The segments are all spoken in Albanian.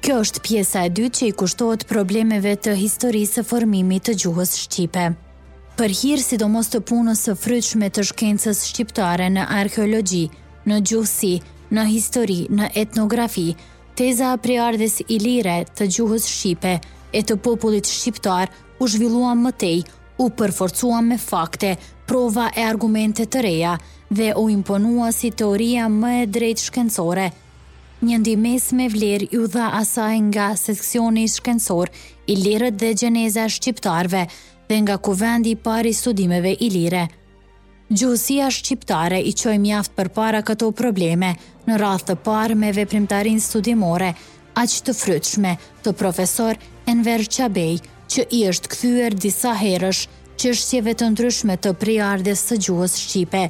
Kjo është pjesa e dytë që i kushtohet problemeve të historisë së formimit të gjuhës shqipe. Për hir sidomos të punës së frytshme të shkencës shqiptare në arkeologji, në gjuhësi, në histori, në etnografi, teza e prejardhjes ilire të gjuhës shqipe e të popullit shqiptar u zhvillua më tej, u përforcua me fakte, prova e argumente të reja dhe u imponua si teoria më e drejtë shkencore Një ndihmesë me vlerë iu dha asaj nga Seksioni Shkencor Ilirët dhe Gjeneza e Shqiptarëve dhe nga Kuvendi i parë i Studimeve Ilire. Gjuhësia shqiptare i çoi mjaft përpara këto probleme, në radhë të parë me veprimtarinë studimore aq të frytshme të Profesor Enver Çabej, që i është kthyer disa herësh çështjeve të ndryshme të prejardhjes së gjuhës shqipe,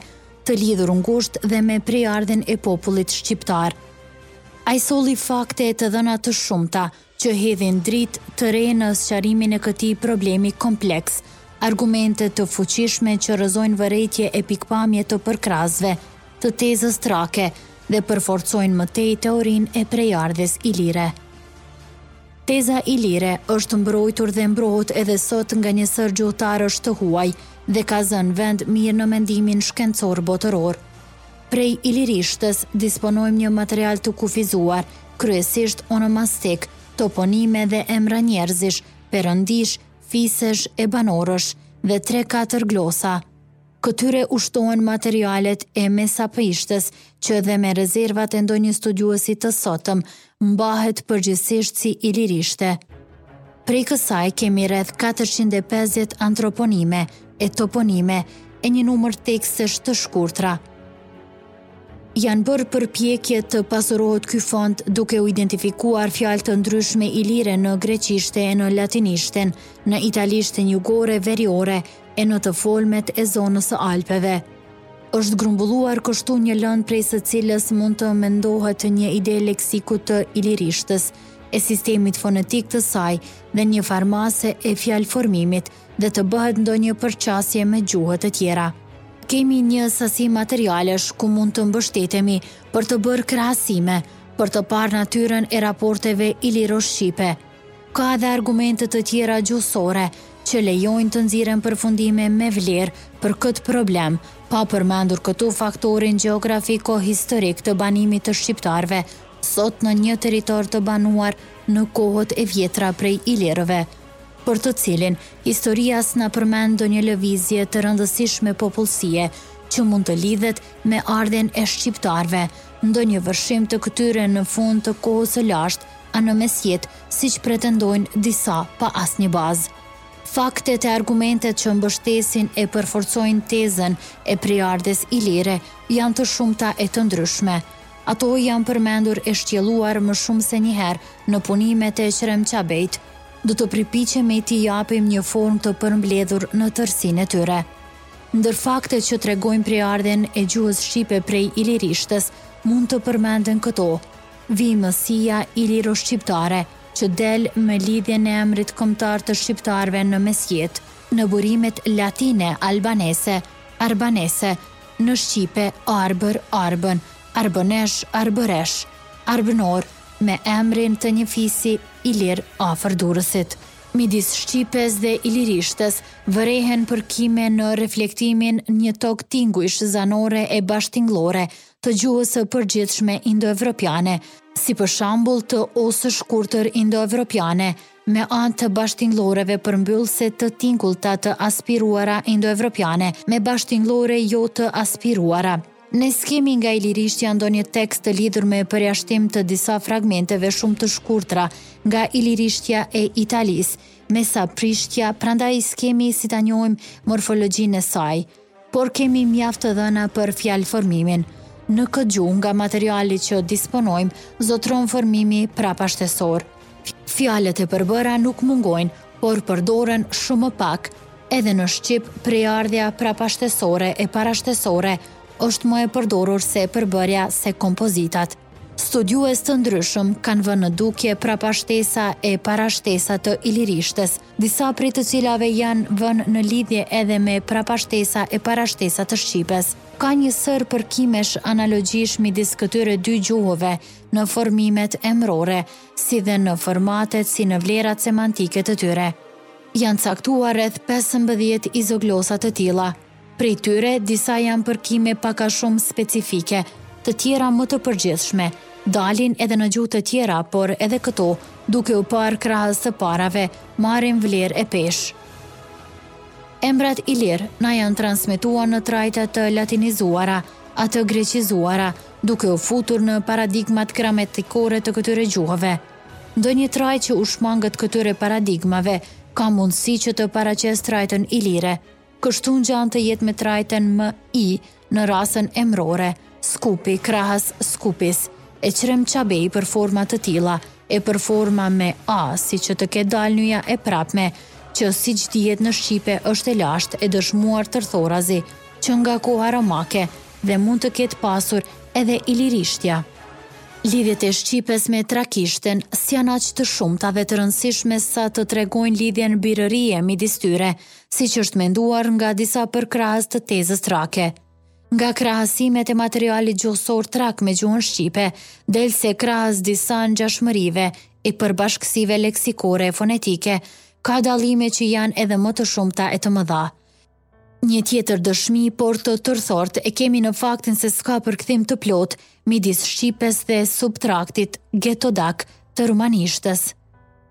të lidhur ngushtë dhe me prejardhjen e popullit shqiptar. Ai solli fakte e të dhëna të shumta, që hedhin dritë të re në sqarimin e këtij problemi kompleks, argumente të fuqishme që rrëzojnë vërejtje e pikëpamje të përkrahësve të tezës trake dhe përforcojnë më tej teorinë e prejardhjes ilire. Teza ilire është mbrojtur dhe mbrohet edhe sot nga një sërë gjuhëtarësh të huaj dhe ka zënë vend mirë në mendimin shkencor botëror. Prej ilirishtes disponojmë një material të kufizuar, kryesisht onomastik, toponime dhe emra njerëzish, perëndish, fisesh e banorësh, dhe tre-katër glosa. Këtyre u shtohen materialet e mesapishtes, që edhe me rezervat e ndonjë studiuesi të sotëm, mbahet përgjithësisht si ilirishte. Prej kësaj kemi rreth katërqind e pesëdhjetë antroponime e toponime e një numër tekstesh të shkurtra. Janë bërë përpjekje të pasurohet ky fond duke u identifikuar fjalë të ndryshme ilire në greqishte e në latinishten, në italishten jugore, veriore, e në të folmet e zonës së Alpeve. Është grumbulluar kështu një lëndë prej së cilës mund të mendohet një ide e leksikut të ilirishtes, e sistemit fonetik të saj dhe në një farë mase e fjalëformimit dhe të bëhet ndonjë përqasje me gjuhët e tjera. Kemi një sasi materialesh ku mund të mbështetemi për të bërë krahasime, për të parë natyrën e raporteve iliro-shqipe, Ka edhe argumente të tjera gjuhësore që lejojnë të nxirren përfundime me vlerë për këtë problem, pa përmendur këtu faktorin gjeografiko-historik të banimit të shqiptarëve sot në një territor të banuar në kohët e vjetra prej ilirëve, për të cilin historia s'na përmend ndonjë lëvizje të rëndësishme popullsie që mund të lidhet me ardhjen e shqiptarëve, ndonjë vërshim të këtyre në fund të kohës së lashtë. a në mesjetë, siç pretendojnë disa pa asnjë bazë. Faktet e argumentet që mbështesin e përforcojnë tezën e prejardhjes ilire janë të shumta e të ndryshme. Ato janë përmendur e shtjelluar më shumë se një herë në punimet e Eqrem Çabejt. Do të përpiqemi t'i japim një formë të përmbledhur në tërësinë e tyre. Ndër faktet që tregojnë prejardhjen e gjuhës shqipe prej ilirishtes mund të përmenden këto, Vijimësia iliro-shqiptare që del me lidhjen e emrit kombëtar të shqiptarëve në Mesjetë, në burimet latine, albanese, arbanese, në shqipe, arbër, arbën, arbënesh, arbëresh, arbënor, me emrin të një fisi ilir afër Durrësit. Midis shqipes dhe ilirishtes vërehen përkime në reflektimin një tok tingujsh zanore e bashkëtingëllore të gjuhës së përgjithshme indoevropiane, si për shembull të o së shkurtër indoevropiane, me a-në, të bashtingëlloreve përmbyllëse të tingullta të aspiruara indoevropiane me bashtingëllore jo të aspiruara. Ne s'kemi nga ilirishtja ndonjë tekst të lidhur me përjashtim të disa fragmenteve shumë të shkurtra nga ilirishtja e Italisë, mesapishtja, prandaj s'kemi si ta njohim morfologjinë e saj. Por kemi mjaft të dhëna për fjalëformimin. Në këtë gjuhë, nga materiali që disponojmë, zotëron formimi prapashtesor. Fjalët e përbëra nuk mungojnë, por përdoren shumë më pak. Edhe në shqip, prejardhja prapashtesore e parashtesore është më e përdorur se përbërja se kompozitat. Studiues të ndryshëm kanë vënë në dukje prapashtesa e parashtesa të ilirishtes, disa prej të cilave janë vënë në lidhje edhe me prapashtesa e parashtesa të shqipes. Ka një sërë përkimesh analogjish midis këtyre dy gjuhëve në formimet emërore, si dhe në formantet si në vlerat semantike të tyre. Janë caktuar rreth pesëmbëdhjetë izoglosa të tilla. Prej tyre, disa janë përkime pak a shumë specifike, të tjera më të përgjithshme. Dalin edhe në gjuhë të tjera, por edhe këto, duke u parë krahës të parave, marrin vlerë e peshë. Emrat ilirë na janë transmetuar në trajta të latinizuara, a të greqizuara, duke u futur në paradigmat gramatikore të këtyre gjuhëve. Ndonjë trajtë që u shmanget këtyre paradigmave, ka mundësi që të paraqesë trajtën ilire, Kështu ngjan të jetë me trajten me i në rasën emërore, Skupi, krahas Skupis. Eqrem Çabej për forma të tilla, e për forma me a, sikur të ketë dalë nyja e prapme, që siç dihet në shqipe është e lashtë e dëshmuar tërthorazi që nga koha romake dhe mund të ketë pasur edhe ilirishtja. Lidhjet e shqipes me trakishten s'janë aq të shumta dhe të rëndësishme sa të tregojnë lidhjen birërie midis tyre, siç është menduar nga disa përkrahës të tezës trake. Nga krahasimet e materialit gjuhësor trak me gjuhën shqipe, del se krahas disa ngjashmërive e përbashkësive leksikore e fonetike, ka dallime që janë edhe më të shumta e të mëdha. Një tjetër dëshmi, por të tërthortë, e kemi në faktin se s'ka përkim të plotë midis shqipes dhe substratit getodak të rumanishtes.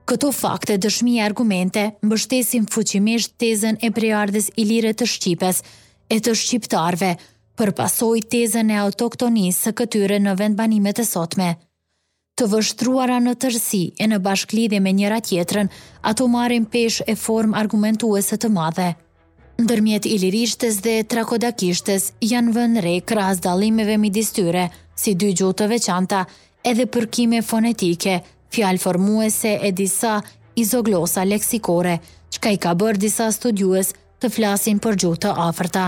Këto fakte, dëshmi e argumente, mbështesin fuqimisht tezën e prejardhjes ilire të shqipes, e të shqiptarëve, për pasojë tezën e autoktonisë së këtyre në vendbanimet e sotme. Të vështruara në tërësi e në bashkëlidhje me njëra-tjetrën, ato marrin peshë e formë argumentuese të madhe. Ndërmjet ilirishtes dhe trakodakishtes janë vënë re krahas dallimeve midis tyre, si dy gjuhë të veçanta, edhe përkime fonetike, fjalëformuese e disa izoglosa leksikore, çka i ka bërë disa studiues të flasin për gjuhë të afërta.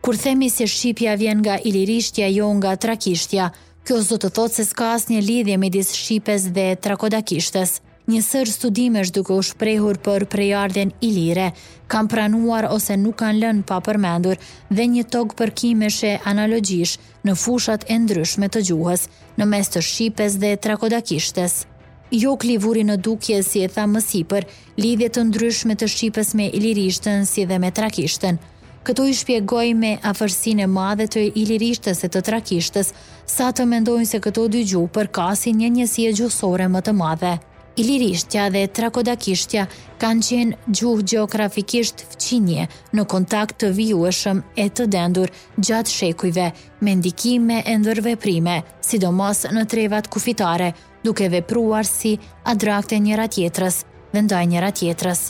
Kur themi se shqipja vjen nga ilirishtja jo nga trakishtja, kjo s'do të thotë se s'ka asnjë lidhje midis shqipes dhe trakodakishtes. Një sërë studimesh duke u shprehur për prejardhjen ilire, kanë pranuar ose nuk kanë lënë pa përmendur dhe një tog përkimesh e analogjish në fushat e ndryshme të gjuhës, në mes të shqipes dhe trakodakishtes. Jokli vuri në dukje, siç e thamë më sipër, Lidhje të ndryshme të shqipes me ilirishten si dhe me trakishten. Këto i shpjegoi me afërsinë e madhe të ilirishtes e të trakishtes, sa të mendojnë se këto dy gjuhë përkasin një njësie gjuhësore më të madhe. Ilirishtja dhe trakodakishtja kanë qenë gjuhë gjeografikisht fqinje në kontakt të vijueshëm e të dendur gjatë shekujve, me ndikime e ndërveprime, sidomos në trevat kufitare, duke vepruar si adstrate njëra-tjetrës dhe ndaj njëra-tjetrës.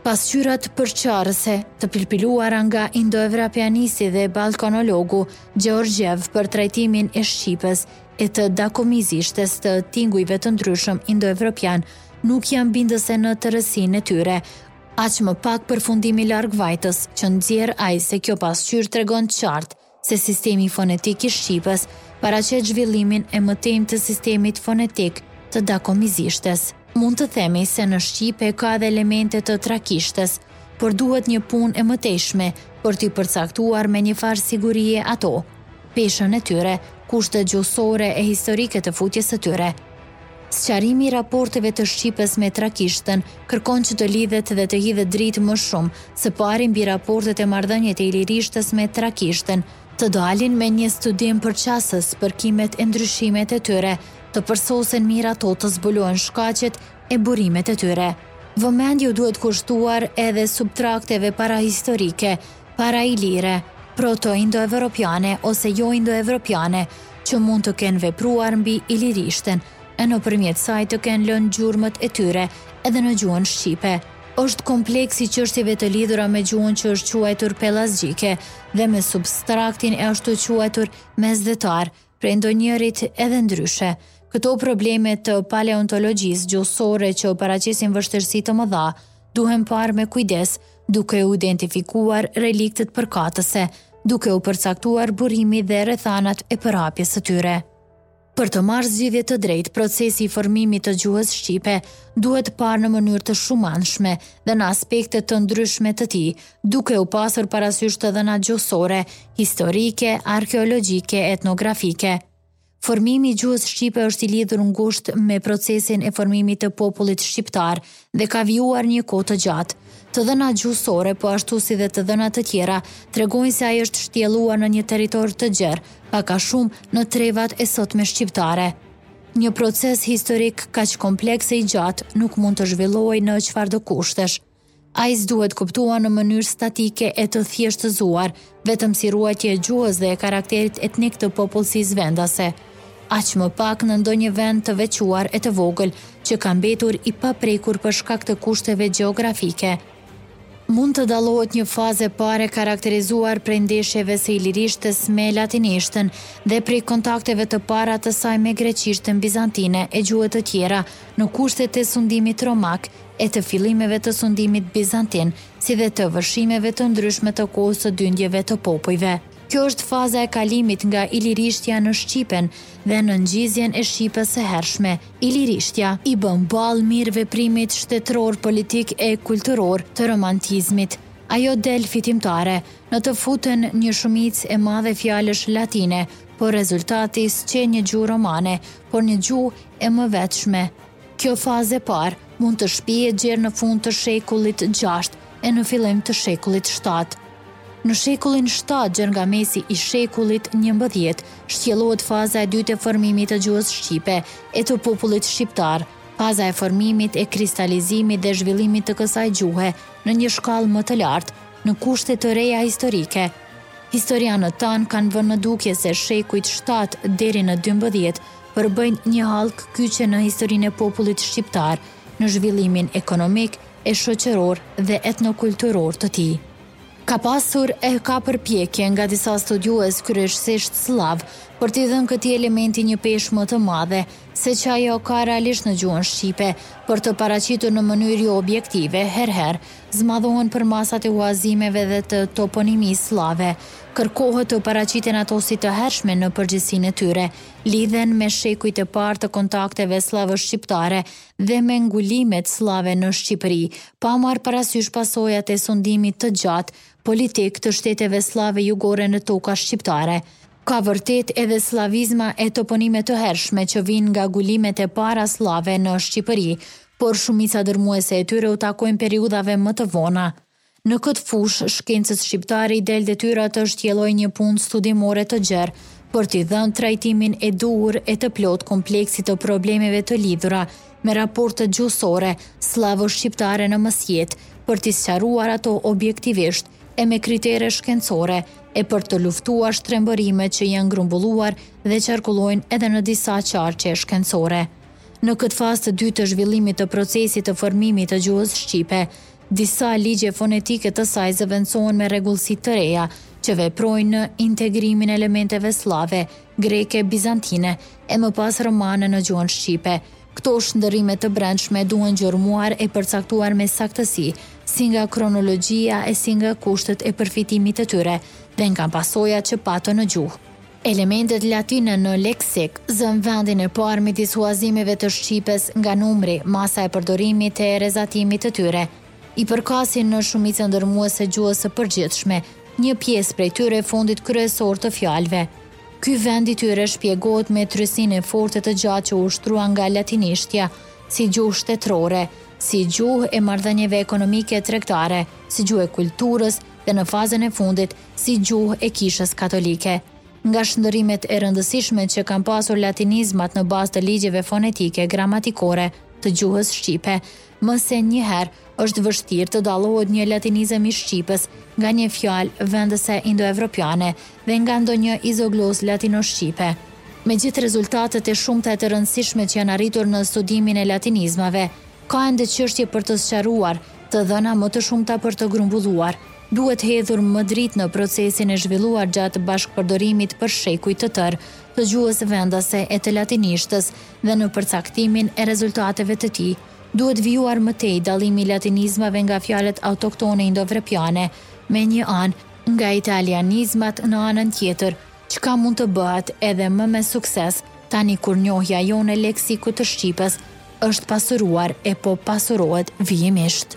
Pasqyrat përqasëse të përpiluara nga indoevropianisti dhe ballkanologu Gjeorgjev për trajtimin e shqipes e të dakomizishtes të tingujve të ndryshëm indoevropianë nuk janë bindëse në tërësinë e tyre, aq më pak përfundimi largvajtës që nxjerr ai se kjo pasqyrë tregon qartë, se sistemi fonetik i shqipes paraqet zhvillimin e mëtejmë të sistemit fonetik të dakomizishtes. Mund të themi se në shqipe ka dhe elemente të trakishtes, por duhet një punë e mëtejshme për t'i përcaktuar me njëfarë sigurie ato, peshën e tyre, kushtet gjuhësore e historike të futjes së tyre. Sqarimi i raporteve të shqipes me trakishten kërkon që të lidhet dhe të hidhet dritë më shumë, së pari mbi raportet e marrëdhëniet e ilirishtes me trakishten, të dalin me një studim përqasës përkimet e ndryshimet e tyre, të përsosen mirë ato të zbulohen shkaqet e burimet e tyre. Vëmendje u duhet kushtuar edhe subtrakteve parahistorike, parailire, proto-indoevropiane ose jo-indoevropiane, që mund të kenë vepruar mbi ilirishten e nëpërmjet saj të kenë lënë gjurmët e tyre edhe në gjuhën shqipe. Është kompleks i çështjeve të lidhura me gjuhën që është quajtur pellazgjike dhe me substraktin e ashtuquajtur mesdhetar, prej ndonjërit edhe ndryshe. Këto probleme të paleontologjisë gjuhësore që paraqesin vështirësi të mëdha, duhen parë me kujdes, duke u identifikuar reliktet përkatëse, duke u përcaktuar burimi dhe rrethanat e përhapjes së tyre. Për të marrë zgjidhje të drejtë, procesi i formimit të gjuhës shqipe duhet parë në mënyrë të shumanshme dhe në aspekte të ndryshme të tij, duke u pasur parasysh të dhënat gjuhësore, historike, arkeologjike, etnografike. Formimi i gjuhës shqipe është i lidhur ngushtë me procesin e formimit të popullit shqiptar dhe ka vijuar një kohë të gjatë. Të dhëna gjuhësore, po ashtu si dhe të dhëna të tjera, tregojnë se ai është shtjelluar në një territor të gjerë, pak a shumë në trevat e sotme shqiptare. Një proces historik kaq kompleks e i gjatë nuk mund të zhvillohej në çfarëdo kushtesh. Ai s'duhet kuptuar në mënyrë statike e të thjeshtëzuar, vetëm si ruajtje e gjuhës dhe e karakterit etnik të popullsisë vendase. Aq më pak në ndonjë vend të veçuar e të vogël, që ka mbetur i paprekur për shkak të kushteve gjeografike. Mund të dallohet një fazë e parë e karakterizuar prej ndeshjeve së ilirishtes me latinishten dhe prej kontakteve të para të saj me greqishten bizantine e gjuhë të tjera në kushtet e sundimit romak, e të fillimeve të sundimit bizantin, si dhe të vërshimeve të ndryshme të kohës së dyndjeve të popujve. Kjo është faza e kalimit nga ilirishtja në shqipen dhe në ngjizjen e shqipes së hershme. Ilirishtja i bën ballë mirë veprimit shtetëror, politik e kulturor të romantizmit. Ajo del fitimtare, në të futen një shumicë e madhe fjalësh latine, por rezultati s'qe një gjuhë romane, por një gjuhë e mëvetshme, Kjo fazë e parë mund të shpihet gjer në fund të shekullit gjashtë e në fillim të shekullit shtatë. Në shekullin shtatë gjer nga mesi i shekullit njëmbëdhjetë shtjellohet faza e dytë e formimit të gjuhës shqipe e të popullit shqiptar, faza e formimit e kristalizimit dhe zhvillimit të kësaj gjuhe në një shkallë më të lartë, në kushte të reja historike. Historianët tanë kanë vënë në dukje se shekujt shtatë deri në dymbëdhjetë, përbëjnë një hallkë kyçe në historinë e popullit shqiptar, në zhvillimin ekonomik, e shoqëror dhe etnokulturor të tij. Ka pasur e ka përpjekje nga disa studiues, kryesisht sllavë, për t'i dhënë këtij elementi një peshë më të madhe, seç ajo ka realisht në gjuhën shqipe, për të paraqitur në mënyrë joobjektive, herëherë, zmadhohen përmasat e huazimeve dhe të toponimisë sllave, kërkohet të paraqiten ato si të hershme në përgjithësinë e tyre, lidhen me shekujt e parë të kontakteve sllavo-shqiptare dhe me ngulimet sllave në Shqipëri, pa marrë parasysh pasojat e sundimit të gjatë politik të shteteve sllave jugore në toka shqiptare. Ka vërtet edhe sllavizma e toponime të hershme që vijnë nga ngulimet e para sllave në Shqipëri, por shumica dërmuese e tyre u takojnë periudhave më të vona. Në këtë fushë, shkencës shqiptare i del detyra të shtjellojë një punë studimore të gjerë, për t'i dhënë trajtimin e duhur e të plotë kompleksit të problemeve të lidhura me raportet gjuhësore sllavo-shqiptare në Mesjetë, për t'i sqaruar ato objektivisht e me kritere shkencore, e për të luftuar shtrembërimet që janë grumbulluar dhe qarkullojnë edhe në disa qarqe shkencore. Në këtë fazë të dytë të zhvillimit të procesit të formimit të gjuhës shqipe, Disa ligje fonetike të saj zëvendësohen me rregullsi të reja, që veprojnë në integrimin e elementeve sllave, greke, bizantine, e më pas romane në gjuhën shqipe. Këto shndërrime të brendshme duhen gjurmuar e përcaktuar me saktësi, si nga kronologjia e si nga kushtet e përfitimit të tyre, dhe nga pasojat që patën në gjuhë. Elementet latine në leksik zënë vendin e parë midis huazimeve të shqipes nga numri, masa e përdorimit e rrezatimit të tyre. I përkasin në shumicën dërrmuese gjuhës së përgjithshme, një pjesë prej tyre fondit kryesor të fjalëve. Ky vend i tyre shpjegohet me trysinë e fortë e të gjatë që u ushtrua nga latinishtja, si gjuhë shtetërore, si gjuhë e marrëdhënieve ekonomike e tregtare, si gjuhë e kulturës dhe në fazën e fundit, si gjuhë e Kishës Katolike. Nga shndërrimet e rëndësishme që kanë pasur latinizmat në bazë të ligjeve fonetike, gramatikore, të gjuhës shqipe, më se një herë është vështirë të dallohet një latinizëm i shqipës nga një fjalë vendëse indoevropiane dhe nga ndonjë izoglosë latino-shqipe. Me gjithë rezultatet e shumta e të rëndësishme që janë arritur në studimin e latinizmave, Ka ende çështje për të sqaruar, të dhëna më të shumta për të grumbulluar. Duhet hedhur më dritë në procesin e zhvilluar gjatë bashkëpërdorimit për shekuj të tërë, të gjuhës vendase e të latinishtes dhe në përcaktimin e rezultateve të tij. Duhet vijuar më tej dallimi i latinizmave nga fjalët autoktone indoevropiane, më një anë, nga italianizmat, në anën tjetër, çka mund të bëhet edhe më me sukses tani kur njohja jonë e leksikut të shqipes, Është pasuruar e po pasurohet vijimisht.